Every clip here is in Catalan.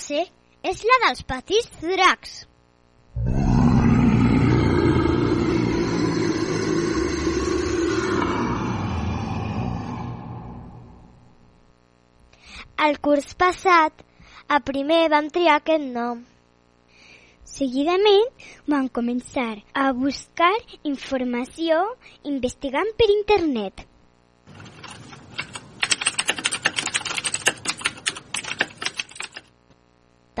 Classe és la dels petits dracs. El curs passat, a primer vam triar aquest nom. Seguidament vam començar a buscar informació investigant per internet.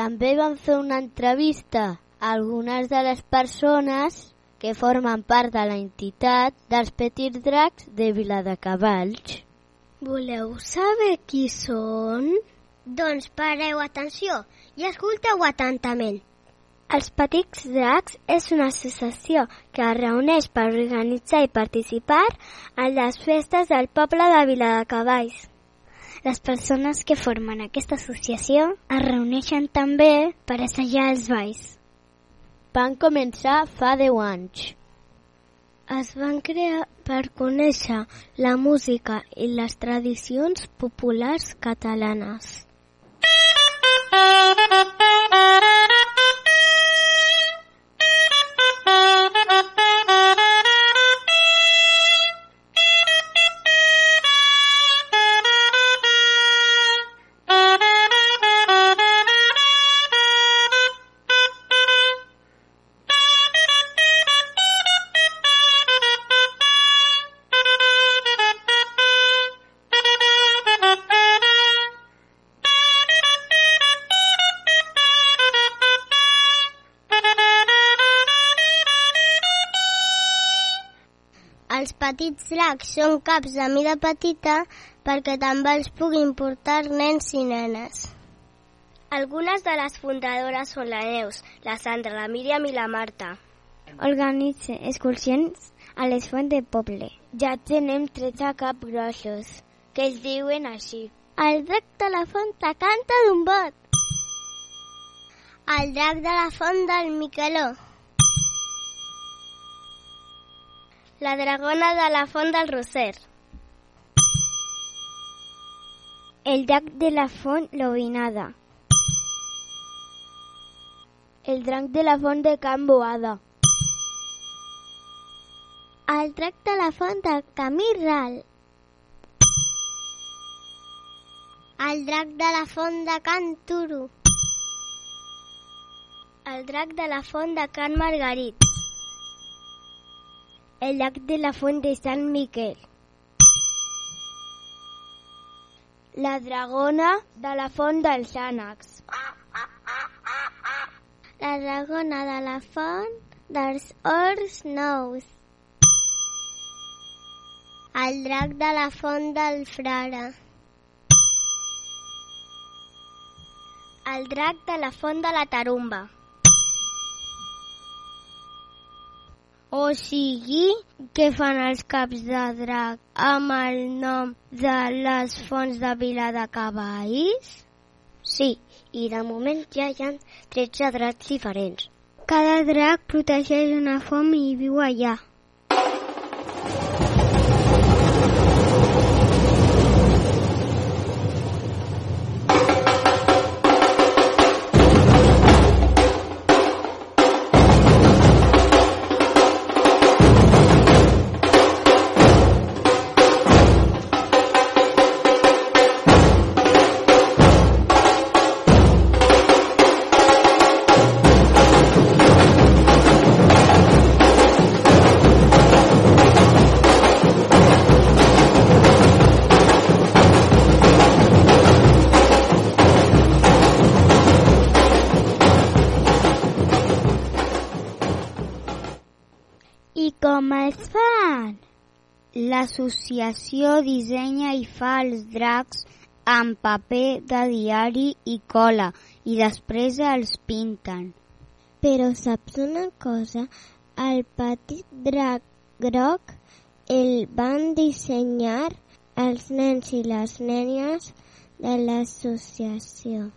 També vam fer una entrevista a algunes de les persones que formen part de la entitat dels Petits Dracs de Viladecavalls. Voleu saber qui són? Doncs pareu atenció i escolteu atentament. Els Petits Dracs és una associació que es reuneix per organitzar i participar en les festes del poble de Viladecavalls. Les persones que formen aquesta associació es reuneixen també per assajar els balls. Van començar fa 10 anys. Es van crear per conèixer la música i les tradicions populars catalanes. Petits dracs són caps de mida petita perquè també els puguin portar nens i nenes. Algunes de les fundadores són la Neus, la Sandra, la Míriam i la Marta. Organitza excursions a les fonts de poble. Ja tenem 13 cap grossos, que es diuen així. El drac de la font te canta d'un bot. El drac de la font del Miqueló. La dragona de la font del Roser. El drac de la font Lobinada. El drac de la font de Can Boada. El drac de la font del Camí Ral. El drac de la font de Can Turo. El drac de la font de Can Margarit. El llac de la font de Sant Miquel. La dragona de la font dels ànecs. La dragona de la font dels Horts Nous. El drac de la font del Frare. El drac de la font de la Tarumba. O sigui, què fan els caps de drac amb el nom de les fonts de Vila de Cavalls? Sí, i de moment ja hi ha 13 dracs diferents. Cada drac protegeix una font i viu allà. L'associació dissenya i fa els dracs amb paper de diari i cola i després els pinten. Però saps una cosa? El petit drac groc el van dissenyar els nens i les nenes de l'associació.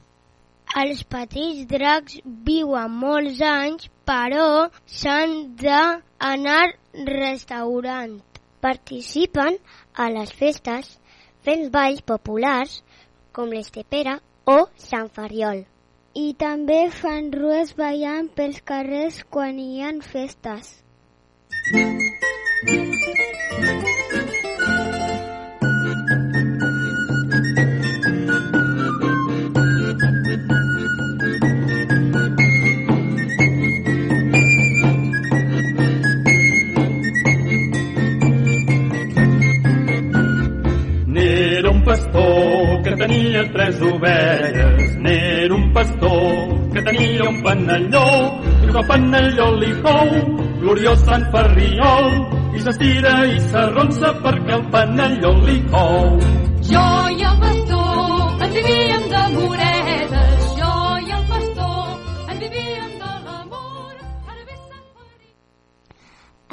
Els petits dracs viuen molts anys, però s'han d'anar restaurant. Participen a les festes fent balls populars com l'estepera o Sant Ferriol. I també fan rues ballant pels carrers quan hi ha festes. Un pastor que tenia tres ovelles. N'era un pastor que tenia un panelló. I el panelló li cou, gloriós Sant Ferriol. I s'estira i s'arronsa perquè el panelló li cou. Jo i el pastor ens vivíem d'amoretes. Jo i el pastor ens vivíem de l'amor. Ara ve Sant Ferriol.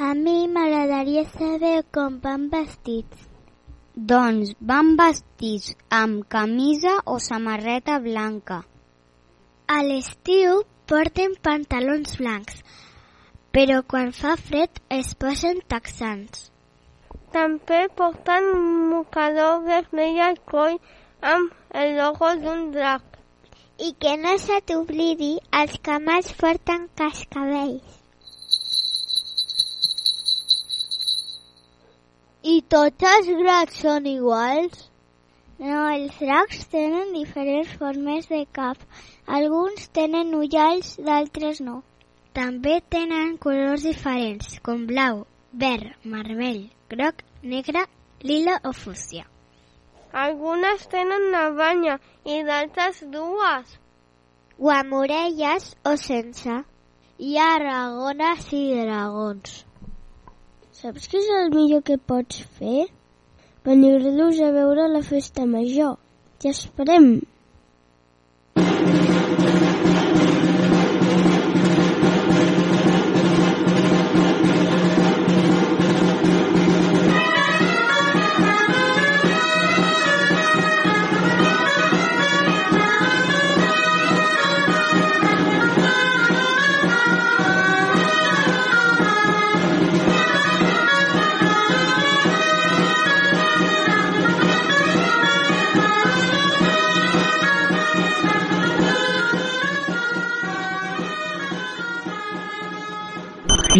A mi m'agradaria saber com van vestits. Doncs van vestits amb camisa o samarreta blanca. A l'estiu porten pantalons blancs, però quan fa fred es posen texans. També porten un mocador vermell al coll amb el logo d'un drac. I que no se t'oblidi, els camals porten cascabells. I tots els dracs són iguals? No, els dracs tenen diferents formes de cap. Alguns tenen ullals, d'altres no. També tenen colors diferents, com blau, verd, vermell, groc, negre, lila o fúcsia. Algunes tenen una banya i d'altres dues. O amb orelles o sense. Hi ha dragones i dragons. Saps què és el millor que pots fer? Venir-los a veure la festa major. Ja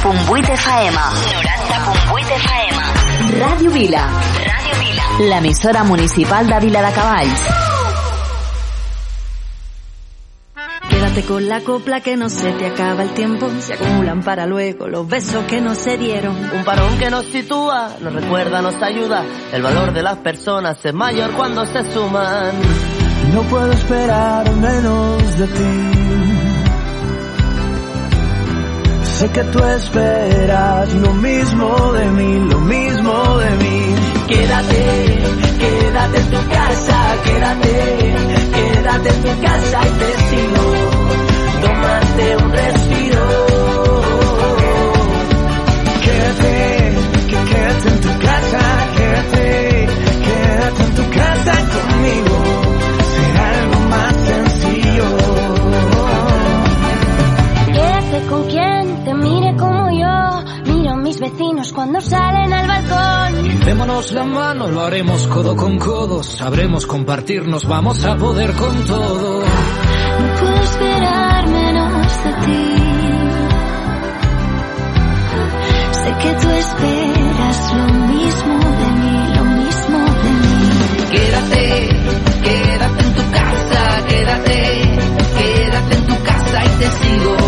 90.8 FM. 90.8 FM. Ràdio Vila. Ràdio Vila. L'emissora municipal de Vila de Cavalls. Quédate con la copla que no se te acaba el tiempo. Se acumulan para luego los besos que no se dieron. Un parón que nos sitúa, nos recuerda, nos ayuda. El valor de las personas es mayor cuando se suman. No puedo esperar menos de ti. Sé que tú esperas lo mismo de mí, lo mismo de mí. Quédate, quédate en tu casa, quédate, quédate en tu casa y te sigo. Tómate un respiro. Cuando salen al balcón. Démonos la mano, lo haremos codo con codo, sabremos compartirnos, vamos a poder con todo. No puedo esperar menos de ti. Sé que tú esperas lo mismo de mí, lo mismo de mí. Quédate, quédate en tu casa, quédate, quédate en tu casa y te sigo.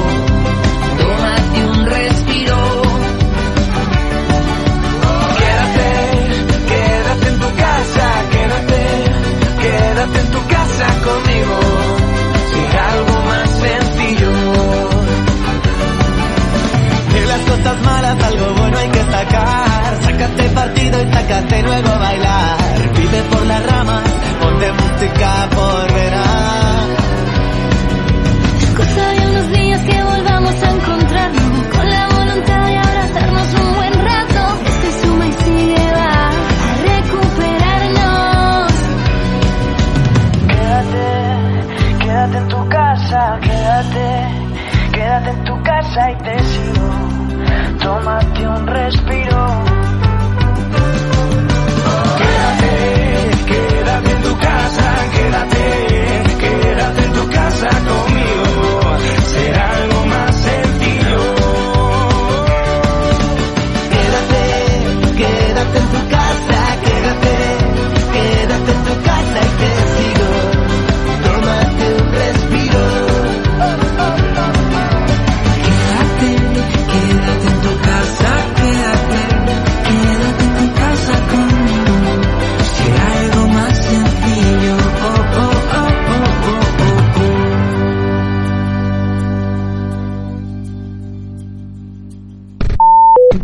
Partido y sácate luego a bailar. Vive por las ramas, ponte música por verás. Contarían los días que volvamos a encontrarnos con la voluntad de abrazarnos un buen rato. Este suma y sigue va a recuperarnos. Quédate, quédate en tu casa, quédate, quédate en tu casa y te sigo. Tómate un respiro.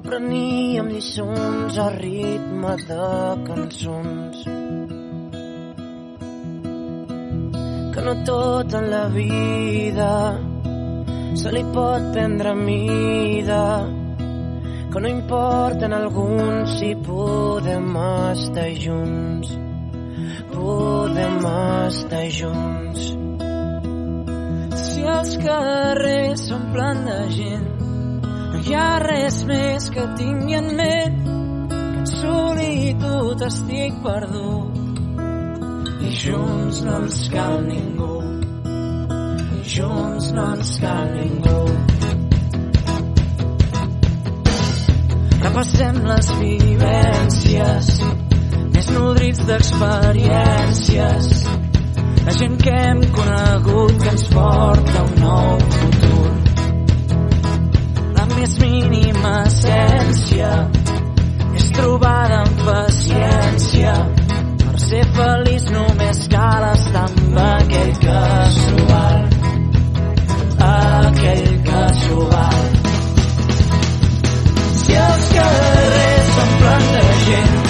apreníem lliçons a ritme de cançons. Que no tot en la vida se li pot prendre mida. Que no importa en alguns si podem estar junts. Podem estar junts. Si els carrers s'omplen de gent, hi ha res més que tingui en ment que en solitud estic perdut. I junts no ens cal ningú, i junts no ens cal ningú. Repassem les vivències més nodrits d'experiències la gent que hem conegut que ens porta un nou futur més mínima essència és trobada amb paciència. Per ser feliç només cal estar amb aquell val aquell val si els carrers s'omplen de gent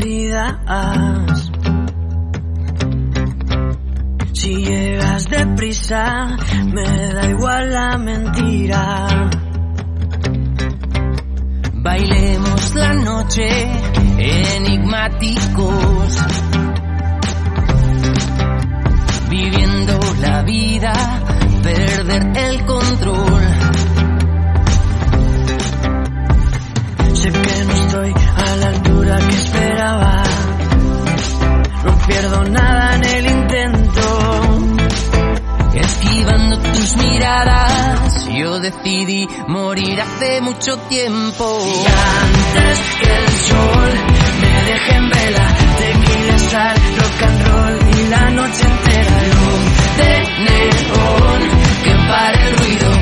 me da igual la mentira. Bailemos la noche enigmáticos, viviendo la vida, perder el control. Sé que no estoy a la altura que esperaba, no pierdo nada en el miradas yo decidí morir hace mucho tiempo. Y antes que el sol me deje en vela, tequila, sal, rock and roll y la noche entera luz de neón que el ruido.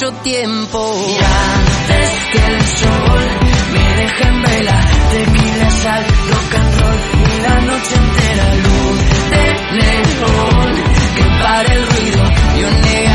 mucho tiempo. Y antes que el sol me deje en vela, tequila, sal, rock and roll y la noche entera luz de león que para el ruido y un negro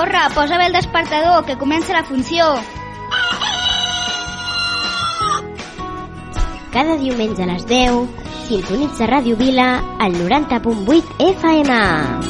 corre, posa bé el despertador, que comença la funció. Cada diumenge a les 10, sintonitza Ràdio Vila al 90.8 FM.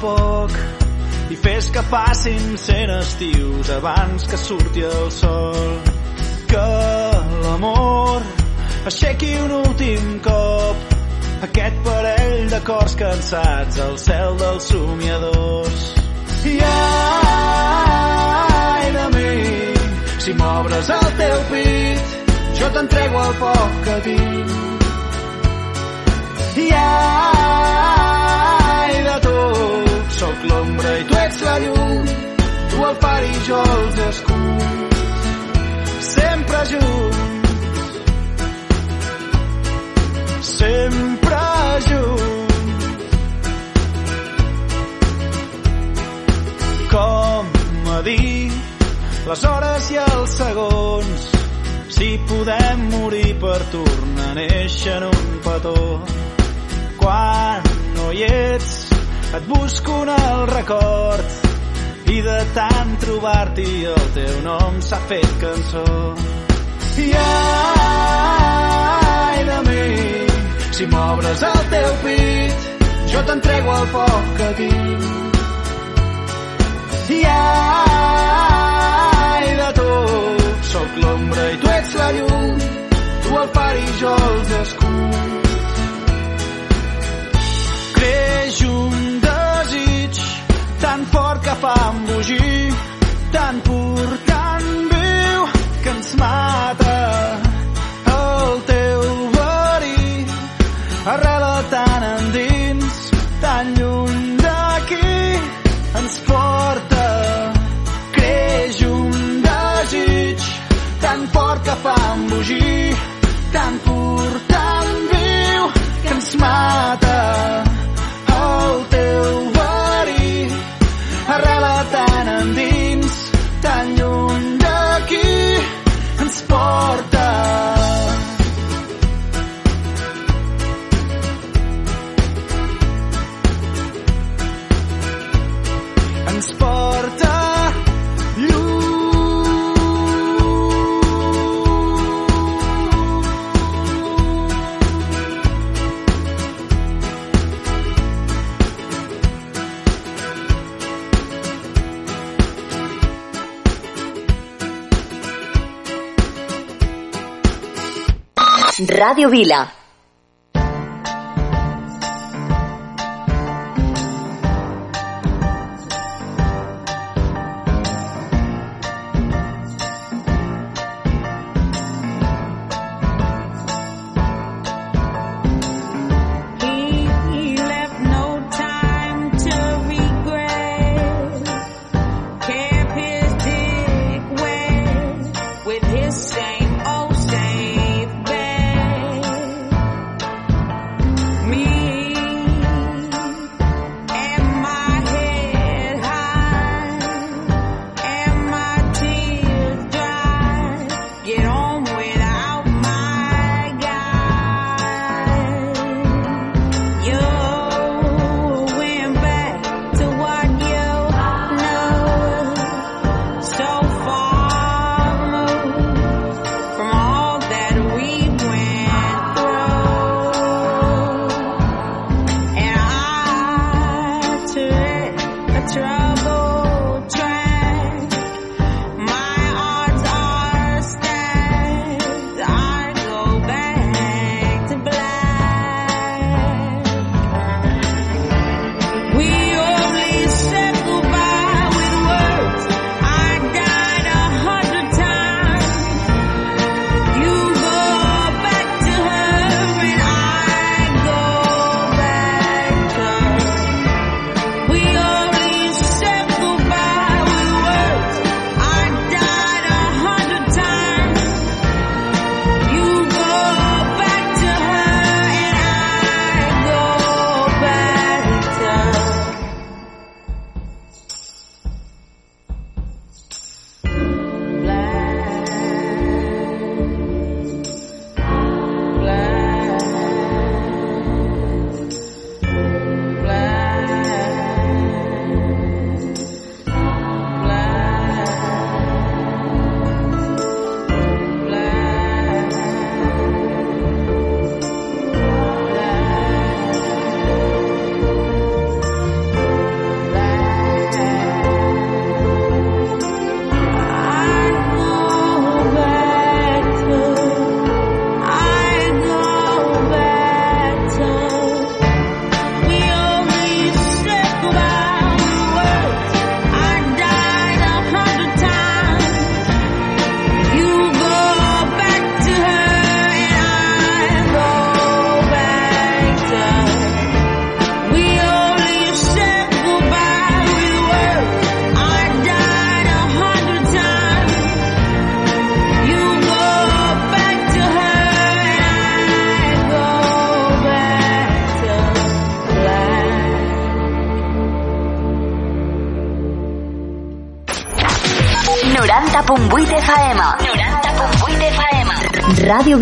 Poc i fes que passin cent estius abans que surti el sol. Que l'amor aixequi un últim cop aquest parell de cors cansats al cel dels somiadors. I ai de mi, si m'obres el teu pit, jo t'entrego el poc que tinc. I ai tu, sóc l'ombra i tu ets la llum, tu el far i jo els escuts, sempre junts, sempre junts. Com a dir les hores i els segons, si podem morir per tornar a néixer en un petó. Quan no hi ets, et busco en el record i de tant trobar-t'hi el teu nom s'ha fet cançó. I ai de mi, si m'obres el teu pit, jo t'entrego el poc que tinc. I ai de tu, sóc l'ombra i tu ets la llum, tu el far i jo els escuts. Creix un tan fort que fa embogir, tan pur, tan viu, que ens mata. El teu verí arrela tan endins, tan lluny d'aquí, ens porta. Creix un desig tan fort que fa embogir, tan pur, tan viu, que ens mata. Radio Vila.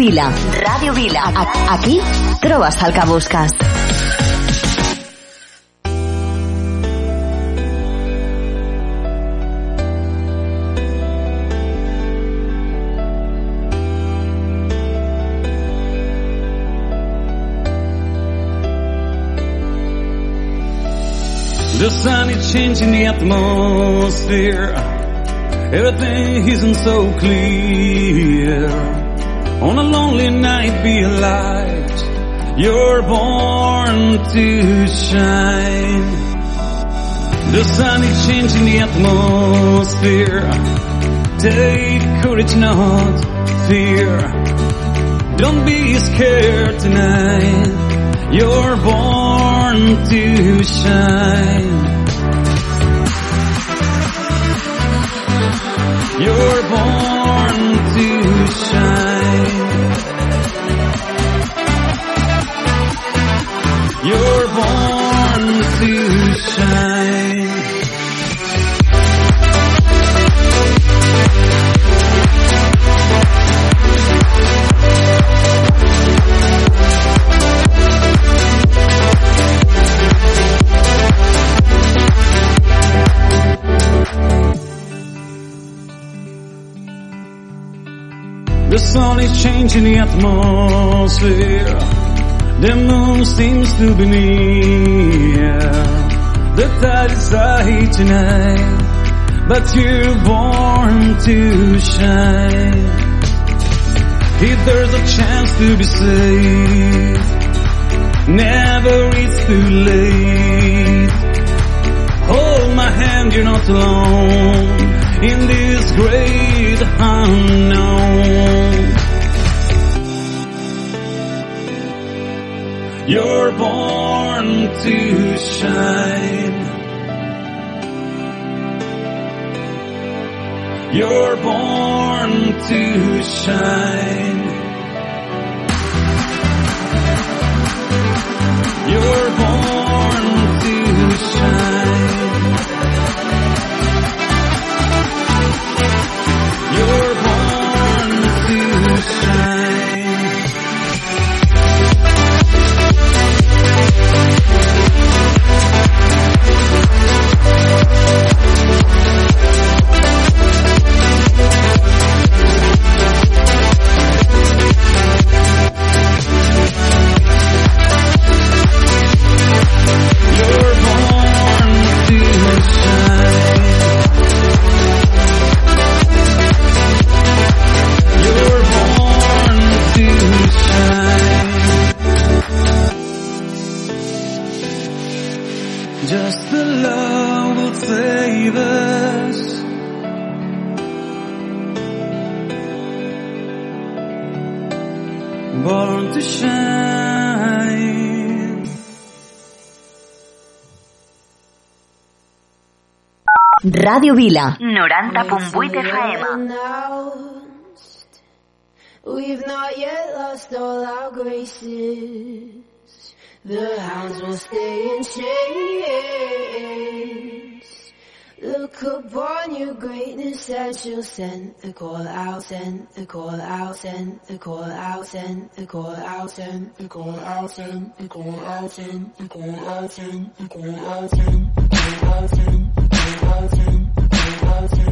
Vila. Ràdio Vila. A- Aquí trobes el que busques. The sun is changing the atmosphere. Everything isn't so clear. On a lonely night, be a light. You're born to shine. The sun is changing the atmosphere. Take courage, not fear. Don't be scared tonight. You're born to shine. You're born to shine. You're born to shine. The sun is changing the atmosphere. The moon seems to be near. The tide is high tonight, but you're born to shine. If there's a chance to be saved, never it's too late. Hold my hand, you're not alone in this great unknown. You're born to shine. You're born to shine. Ràdio Vila. 90.8 FM. We've not yet lost all our graces. The hounds will stay in chains. Look upon your greatness and she'll send the call out, send the call out, send the call out, send the call out, send the call out, send the call out, send the call out, send the call out, send the call out, send the call out, send the call out, send I'll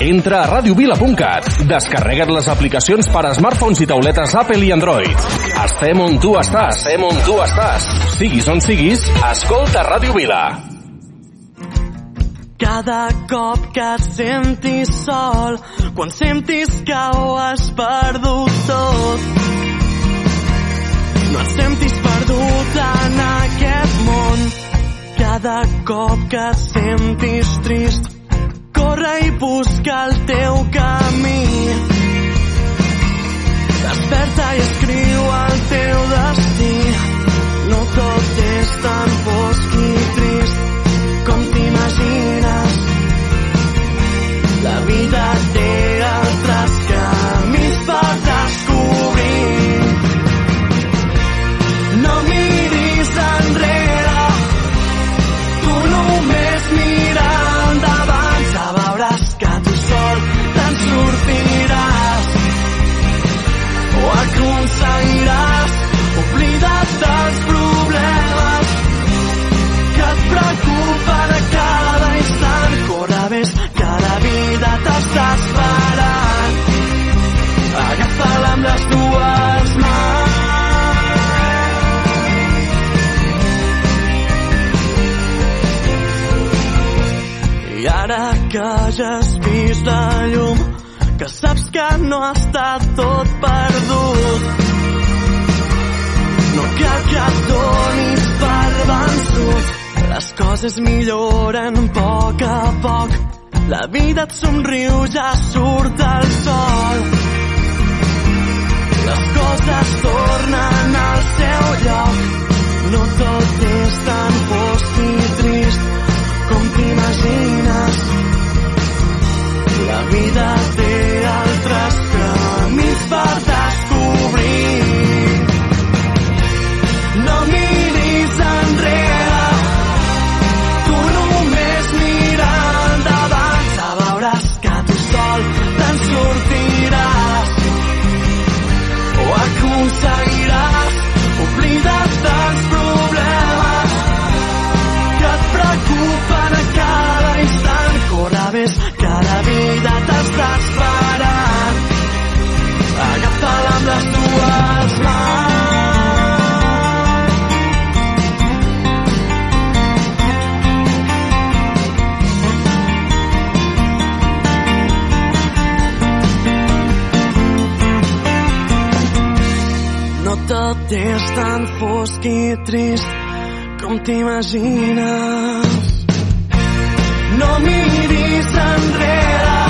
Entra a radiovila.cat. Descarrega't les aplicacions per a smartphones i tauletes Apple i Android. Estem on tu estàs. Estem on tu estàs. Siguis on siguis, escolta Ràdio Vila. Cada cop que et sentis sol, quan sentis que ho has perdut tot, no et sentis perdut en aquest món. Cada cop que et sentis trist, corre i busca el teu camí. Desperta i escriu el teu destí. No tot és tan fosc i trist com t'imagines. La vida té altres camins per descobrir. No miris enrere, que ja has vist la llum, que saps que no ha estat tot perdut, no cal que et donis per vençut. Les coses milloren a poc a poc. La vida et somriu, ja surt el sol. Les coses tornen al seu lloc. No tot és tan fosc i trist com t'imagines. La vida té altres és tan fosc i trist com t'imagines. No miris enrere,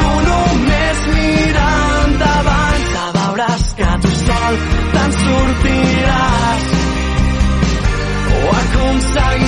tu només mira endavant, que veuràs que tu sol te'n sortiràs o aconseguiràs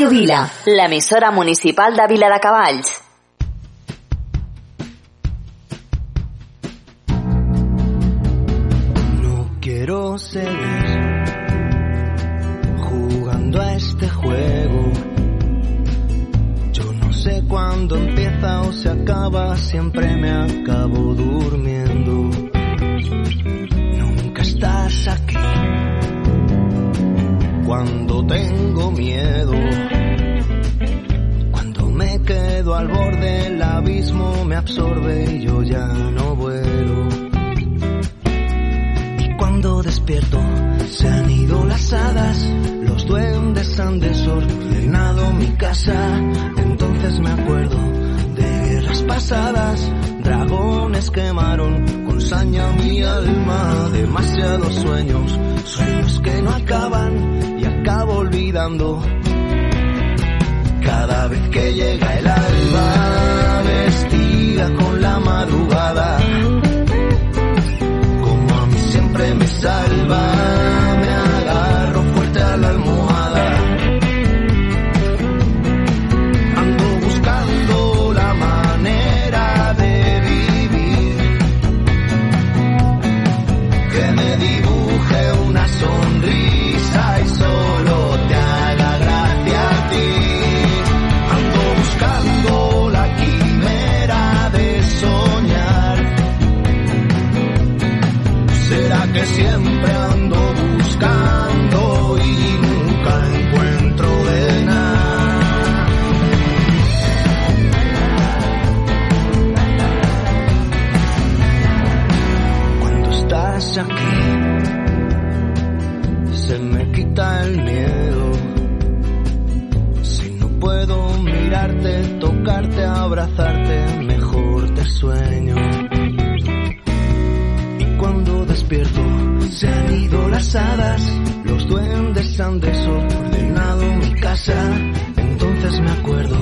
Ràdio Vila, l'emissora municipal de Vila de Cavalls. quiero seguir jugando a este juego. Yo no sé cuándo empieza o se acaba, siempre me acabo durmiendo. Absorbe y yo ya no vuelo cuando despierto se han ido las hadas, los duendes han desordenado mi casa. Entonces me acuerdo de guerras pasadas, dragones quemaron con saña mi alma, demasiados sueños, sueños que no acaban y acabo olvidando. Cada vez que llega el alba, vida con que siempre ando las los duendes han desordenado mi casa. Entonces me acuerdo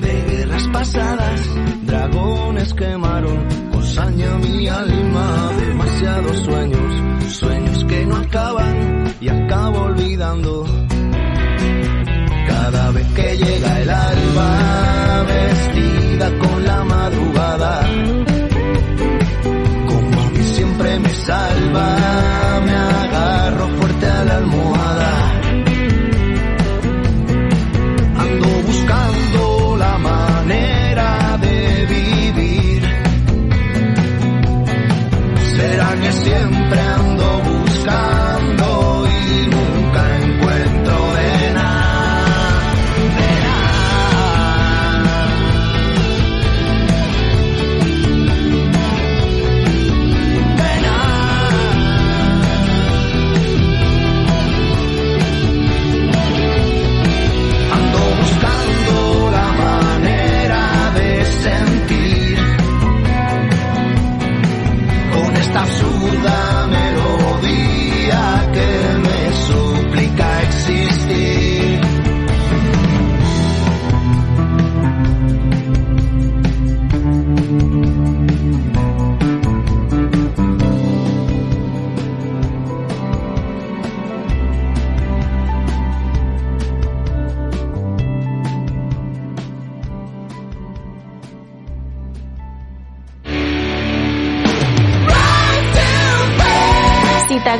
de guerras pasadas, dragones quemaron con saña mi alma, demasiados sueños, sueños que no acaban y acabo olvidando. Cada vez que llega el alba, vestida con la madrugada salva, me agarro fuerte a la almohada. Ando buscando la manera de vivir. ¿Será que siempre